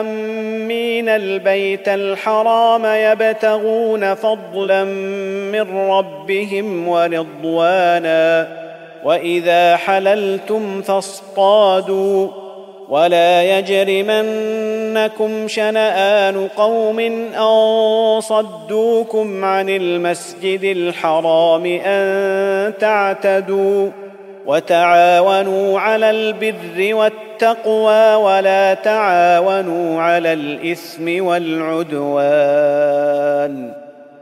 آمين البيت الحرام يبتغون فضلا من ربهم ورضوانا وإذا حللتم فاصطادوا ولا يجرمنكم شنآن قوم أن صدوكم عن المسجد الحرام أن تعتدوا وتعاونوا على البر والتقوى ولا تعاونوا على الإثم والعدوان.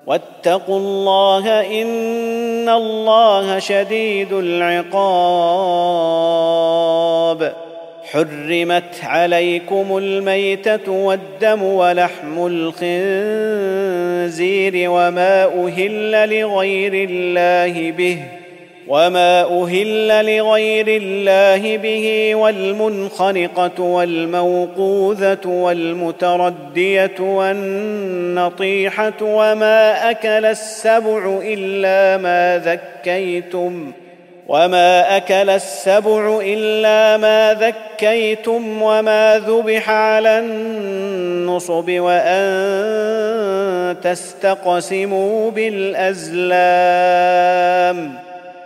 واتقوا الله إن الله شديد العقاب. حرمت عليكم الميتة والدم ولحم الخنزير وما أهل لغير الله به وما أهل لغير الله به والمنخنقة والموقوذة والمتردية والنطيحة وما أكل السبع إلا ما ذكيتم ۖ وما اكل السبع الا ما ذكيتم وما ذبح على النصب وان تستقسموا بالازلام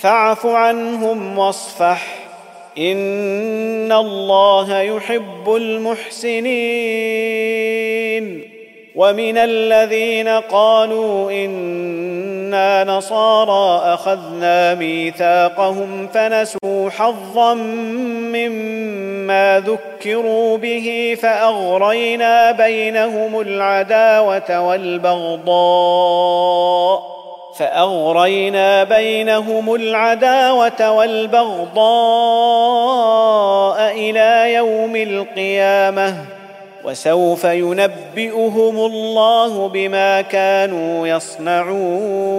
فاعف عنهم واصفح. إن الله يحب المحسنين. ومن الذين قالوا إنا نصارى أخذنا ميثاقهم فنسوا حظا مما ذكروا به فأغرينا بينهم العداوة والبغضاء. فأغرينا بينهم العداوة والبغضاء إلى يوم القيامة وسوف ينبئهم الله بما كانوا يصنعون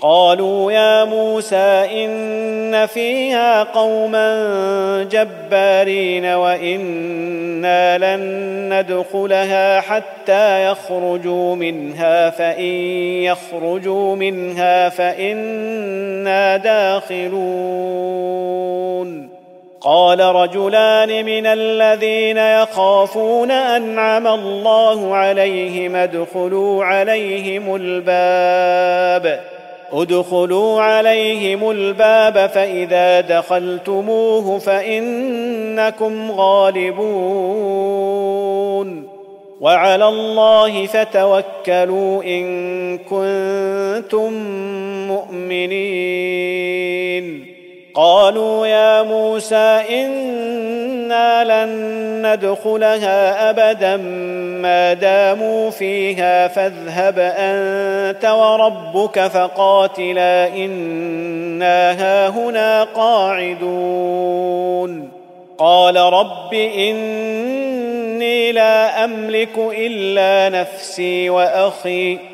قالوا يا موسى إن فيها قوما جبارين وإنا لن ندخلها حتى يخرجوا منها فإن يخرجوا منها فإنا داخلون. قال رجلان من الذين يخافون أنعم الله عليهم ادخلوا عليهم الباب. ادخلوا عليهم الباب فإذا دخلتموه فإنكم غالبون وعلى الله فتوكلوا إن كنتم مؤمنين قالوا يا موسى إنا لن ندخلها أبدا ما داموا فيها فاذهب أنت وربك فقاتلا إنا هاهنا قاعدون. قال رب إني لا أملك إلا نفسي وأخي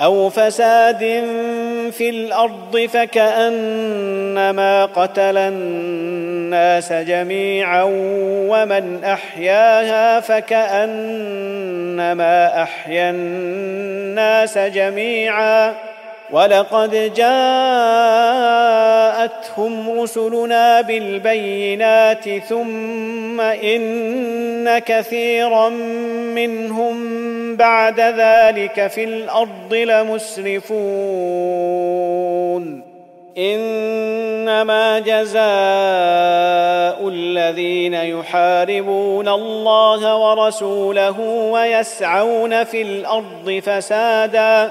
أو فساد في الأرض فكأنما قتل الناس جميعا ومن أحياها فكأنما أحيا الناس جميعا ولقد جاءتهم رسلنا بالبينات ثم إن كثيرا منهم بعد ذلك في الأرض لمسرفون. إنما جزاء الذين يحاربون الله ورسوله ويسعون في الأرض فسادا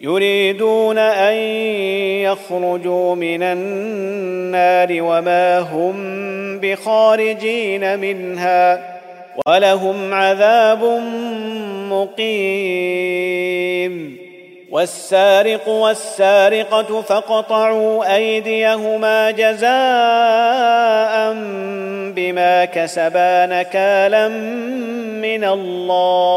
يريدون أن يخرجوا من النار وما هم بخارجين منها ولهم عذاب مقيم. والسارق والسارقة فاقطعوا أيديهما جزاء بما كسبا نكالا من الله.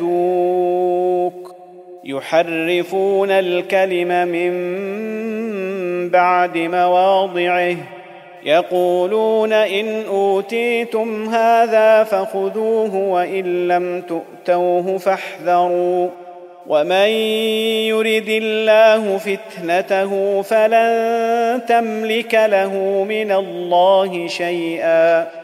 ياتوك يحرفون الكلم من بعد مواضعه. يقولون إن أوتيتم هذا فخذوه وإن لم تؤتوه فاحذروا. ومن يرد الله فتنته فلن تملك له من الله شيئا.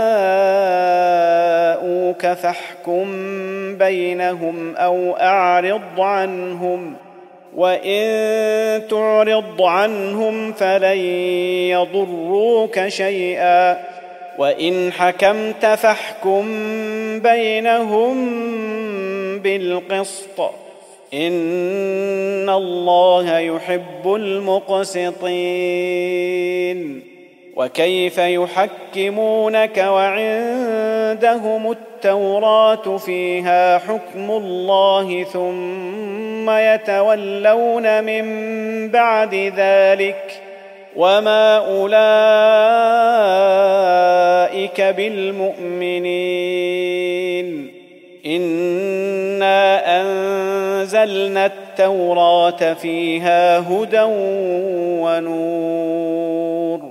فاحكم بينهم أو أعرض عنهم وإن تعرض عنهم فلن يضروك شيئا وإن حكمت فاحكم بينهم بالقسط. إن الله يحب المقسطين. وكيف يحكمونك وعندهم التوراة فيها حكم الله ثم يتولون من بعد ذلك وما أولئك بالمؤمنين إنا أنزلنا التوراة فيها هدى ونور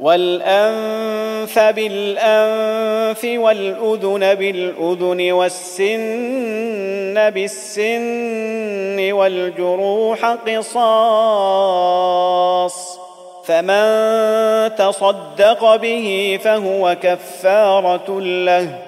والأنف بالأنف والأذن بالأذن والسن بالسن والجروح قصاص فمن تصدق به فهو كفارة له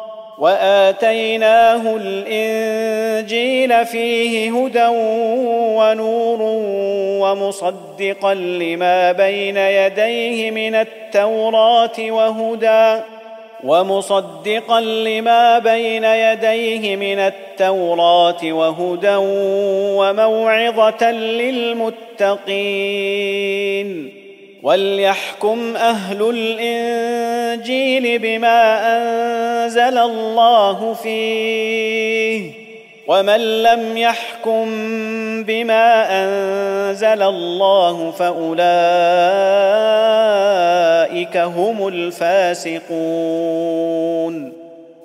وآتيناه الإنجيل فيه هدى ونور ومصدقا لما بين يديه من التوراة وهدى ومصدقا لما بين يديه من التوراة وهدى وموعظة للمتقين وليحكم أهل الإنجيل بما أنزل الله فيه ومن لم يحكم بما أنزل الله فأولئك هم الفاسقون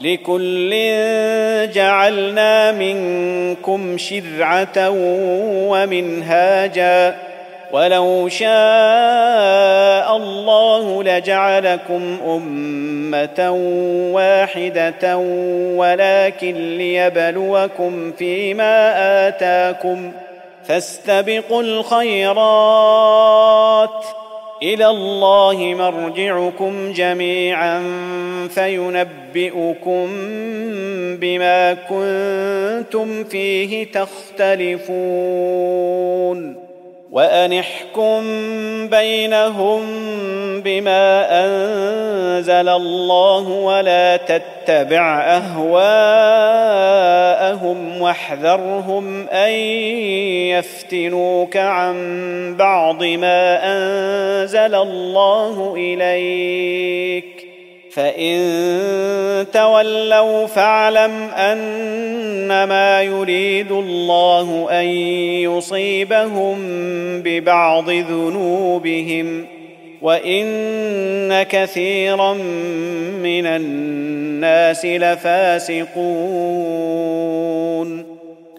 لكل جعلنا منكم شرعة ومنهاجا. ولو شاء الله لجعلكم أمة واحدة ولكن ليبلوكم فيما آتاكم. فاستبقوا الخيرات. إلى الله مرجعكم جميعا فينبئكم بما كنتم فيه تختلفون. وأن احكم بينهم بما أنزل الله ولا تتبع أهواءهم واحذرهم أن يفتنوك عن بعض ما أنزل الله إليك فان تولوا فاعلم انما يريد الله ان يصيبهم ببعض ذنوبهم وان كثيرا من الناس لفاسقون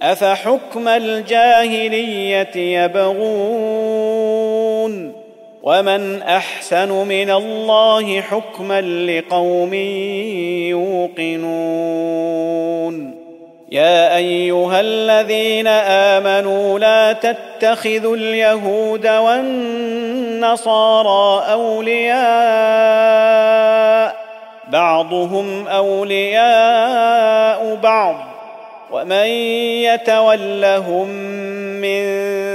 افحكم الجاهليه يبغون ومن احسن من الله حكما لقوم يوقنون يا ايها الذين امنوا لا تتخذوا اليهود والنصارى اولياء بعضهم اولياء بعض ومن يتولهم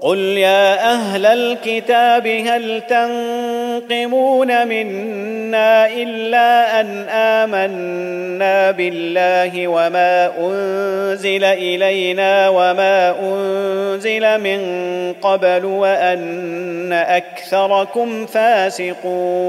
قل يا أهل الكتاب هل تنقمون منا الا ان امنا بالله وما انزل الينا وما انزل من قبل وان اكثركم فاسقون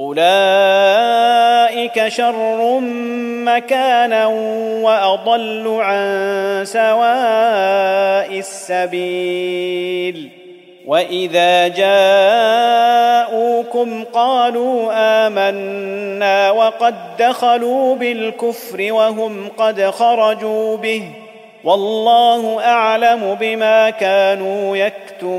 أولئك شر مكانا وأضل عن سواء السبيل. وإذا جاءوكم قالوا آمنا وقد دخلوا بالكفر وهم قد خرجوا به. والله أعلم بما كانوا يكتمون.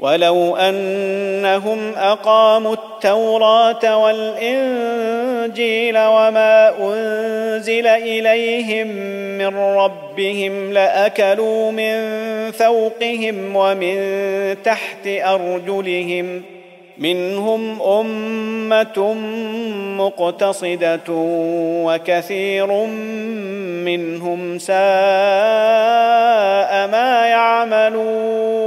ولو أنهم أقاموا التوراة والإنجيل وما أنزل إليهم من ربهم لأكلوا من فوقهم ومن تحت أرجلهم منهم أمة مقتصدة وكثير منهم ساء ما يعملون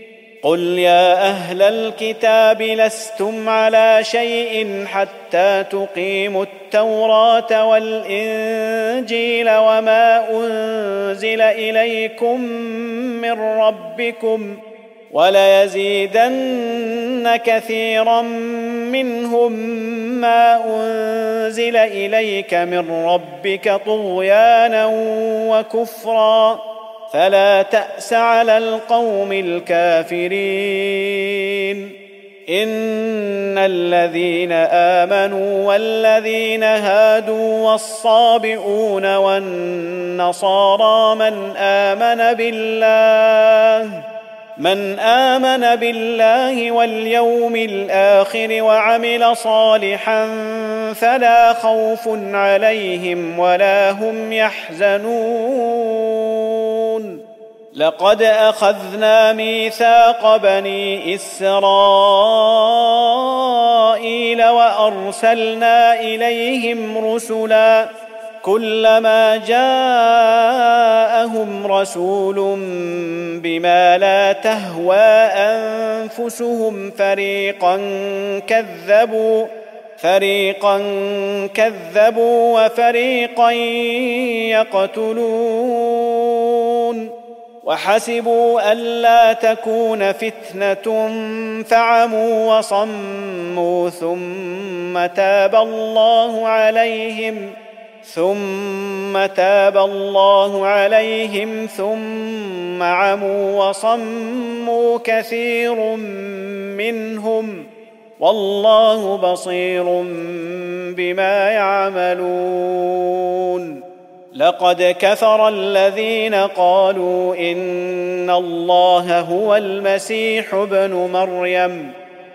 قل يا أهل الكتاب لستم على شيء حتى تقيموا التوراه والانجيل وما انزل اليكم من ربكم وليزيدن كثيرا منهم ما انزل اليك من ربك طغيانا وكفرا فلا تأس على القوم الكافرين. إن الذين آمنوا والذين هادوا والصابئون والنصارى من آمن بالله من آمن بالله واليوم الآخر وعمل صالحا فلا خوف عليهم ولا هم يحزنون. لقد أخذنا ميثاق بني إسرائيل وأرسلنا إليهم رسلا كلما جاءهم رسول بما لا تهوى أنفسهم فريقا كذبوا فريقا كذبوا وفريقا يقتلون. وحسبوا ألا تكون فتنة فعموا وصموا ثم تاب الله عليهم. ثم تاب الله عليهم ثم عموا وصموا كثير منهم والله بصير بما يعملون. لقد كفر الذين قالوا إن الله هو المسيح ابن مريم.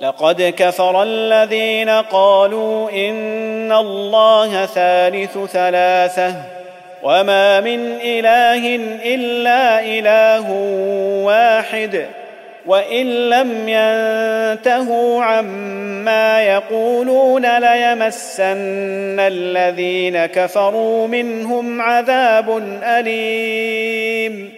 لقد كفر الذين قالوا إن الله ثالث ثلاثة وما من إله إلا إله واحد وإن لم ينتهوا عما يقولون ليمسن الذين كفروا منهم عذاب أليم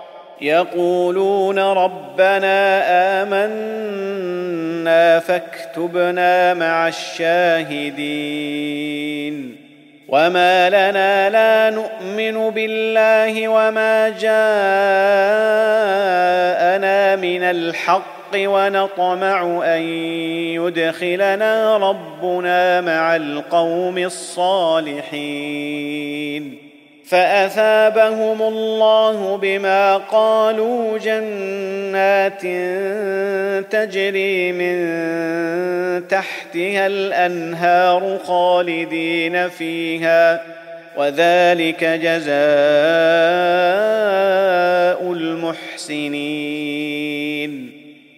يقولون ربنا آمنا فاكتبنا مع الشاهدين. وما لنا لا نؤمن بالله وما جاءنا من الحق ونطمع أن يدخلنا ربنا مع القوم الصالحين. فأثابهم الله بما قالوا جنات تجري من تحتها الأنهار خالدين فيها وذلك جزاء المحسنين.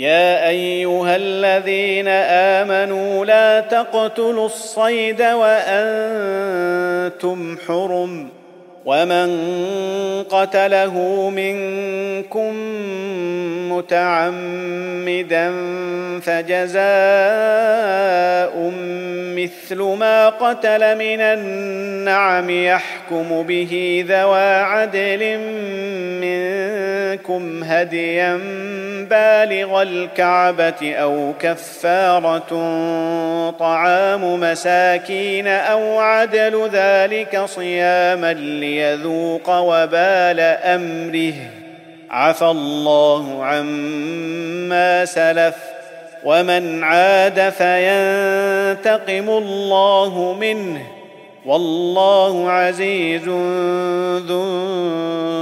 يا أيها الذين آمنوا لا تقتلوا الصيد وأنتم حرم ومن قتله منكم متعمدا فجزاء مثل ما قتل من النعم يحكم به ذوى عدل منكم هديا بالغ الكعبه أو كفاره طعام مساكين أو عدل ذلك صياما ليذوق وبال أمره. عفى الله عما سلف. ومن عاد فينتقم الله منه. والله عزيز ذو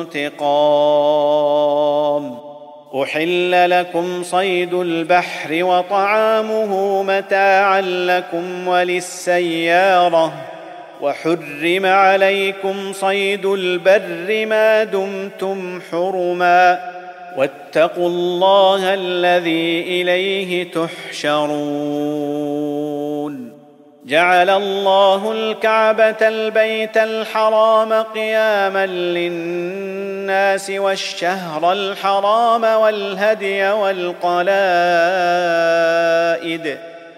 انتقام. أحل لكم صيد البحر وطعامه متاعا لكم وللسيارة. وحرم عليكم صيد البر ما دمتم حرما واتقوا الله الذي إليه تحشرون. جعل الله الكعبة البيت الحرام قياما للناس والشهر الحرام والهدي والقلائد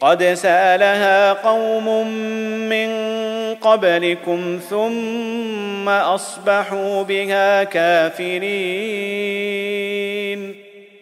قد سألها قوم من قبلكم ثم أصبحوا بها كافرين.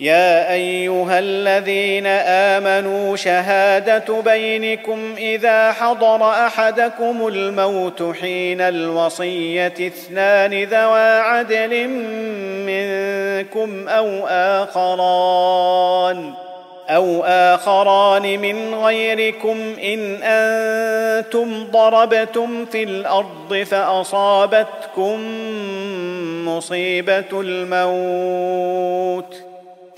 يا أيها الذين آمنوا شهادة بينكم إذا حضر أحدكم الموت حين الوصية اثنان ذوا عدل منكم أو آخران أو آخران من غيركم. إن أنتم ضربتم في الأرض فأصابتكم مصيبة الموت.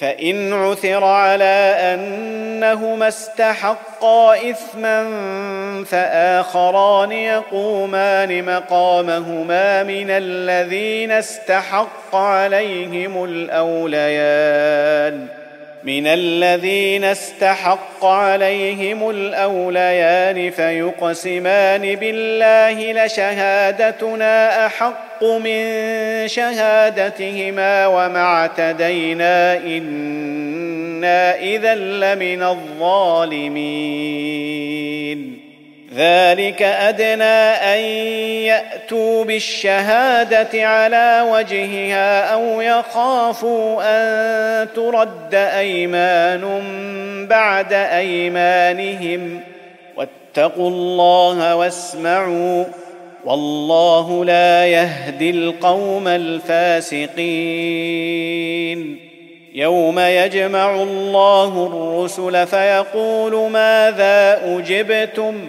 فإن عثر على أنهما استحقا إثما فآخران يقومان مقامهما من الذين استحق عليهم الأوليان. من الذين استحق عليهم الأوليان فيقسمان بالله لشهادتنا أحق من شهادتهما وما اعتدينا إنا اذا لمن الظالمين. ذلك أدنى أن يأتوا بالشهادة على وجهها أو يخافوا أن ترد أيمان بعد أيمانهم. واتقوا الله واسمعوا والله لا يهدي القوم الفاسقين. يوم يجمع الله الرسل فيقول ماذا أجبتم؟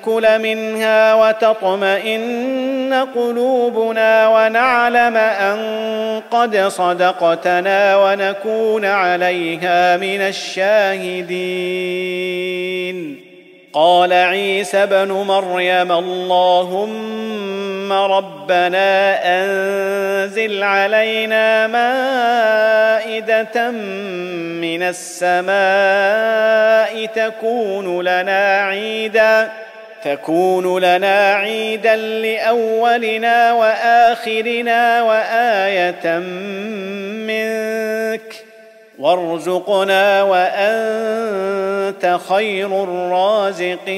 نأكل منها وتطمئن قلوبنا ونعلم أن قد صدقتنا ونكون عليها من الشاهدين. قال عيسى ابن مريم اللهم ربنا أنزل علينا مائدة من السماء تكون لنا عيدا تكون لنا عيدا لأولنا وآخرنا وآية منك. وارزقنا وأنت خير الرازقين.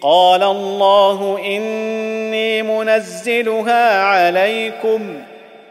قال الله إني منزلها عليكم.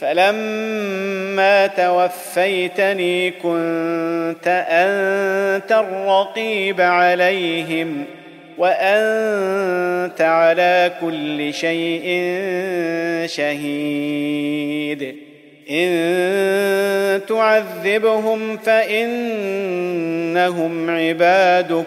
فلما توفيتني كنت انت الرقيب عليهم وانت على كل شيء شهيد ان تعذبهم فانهم عبادك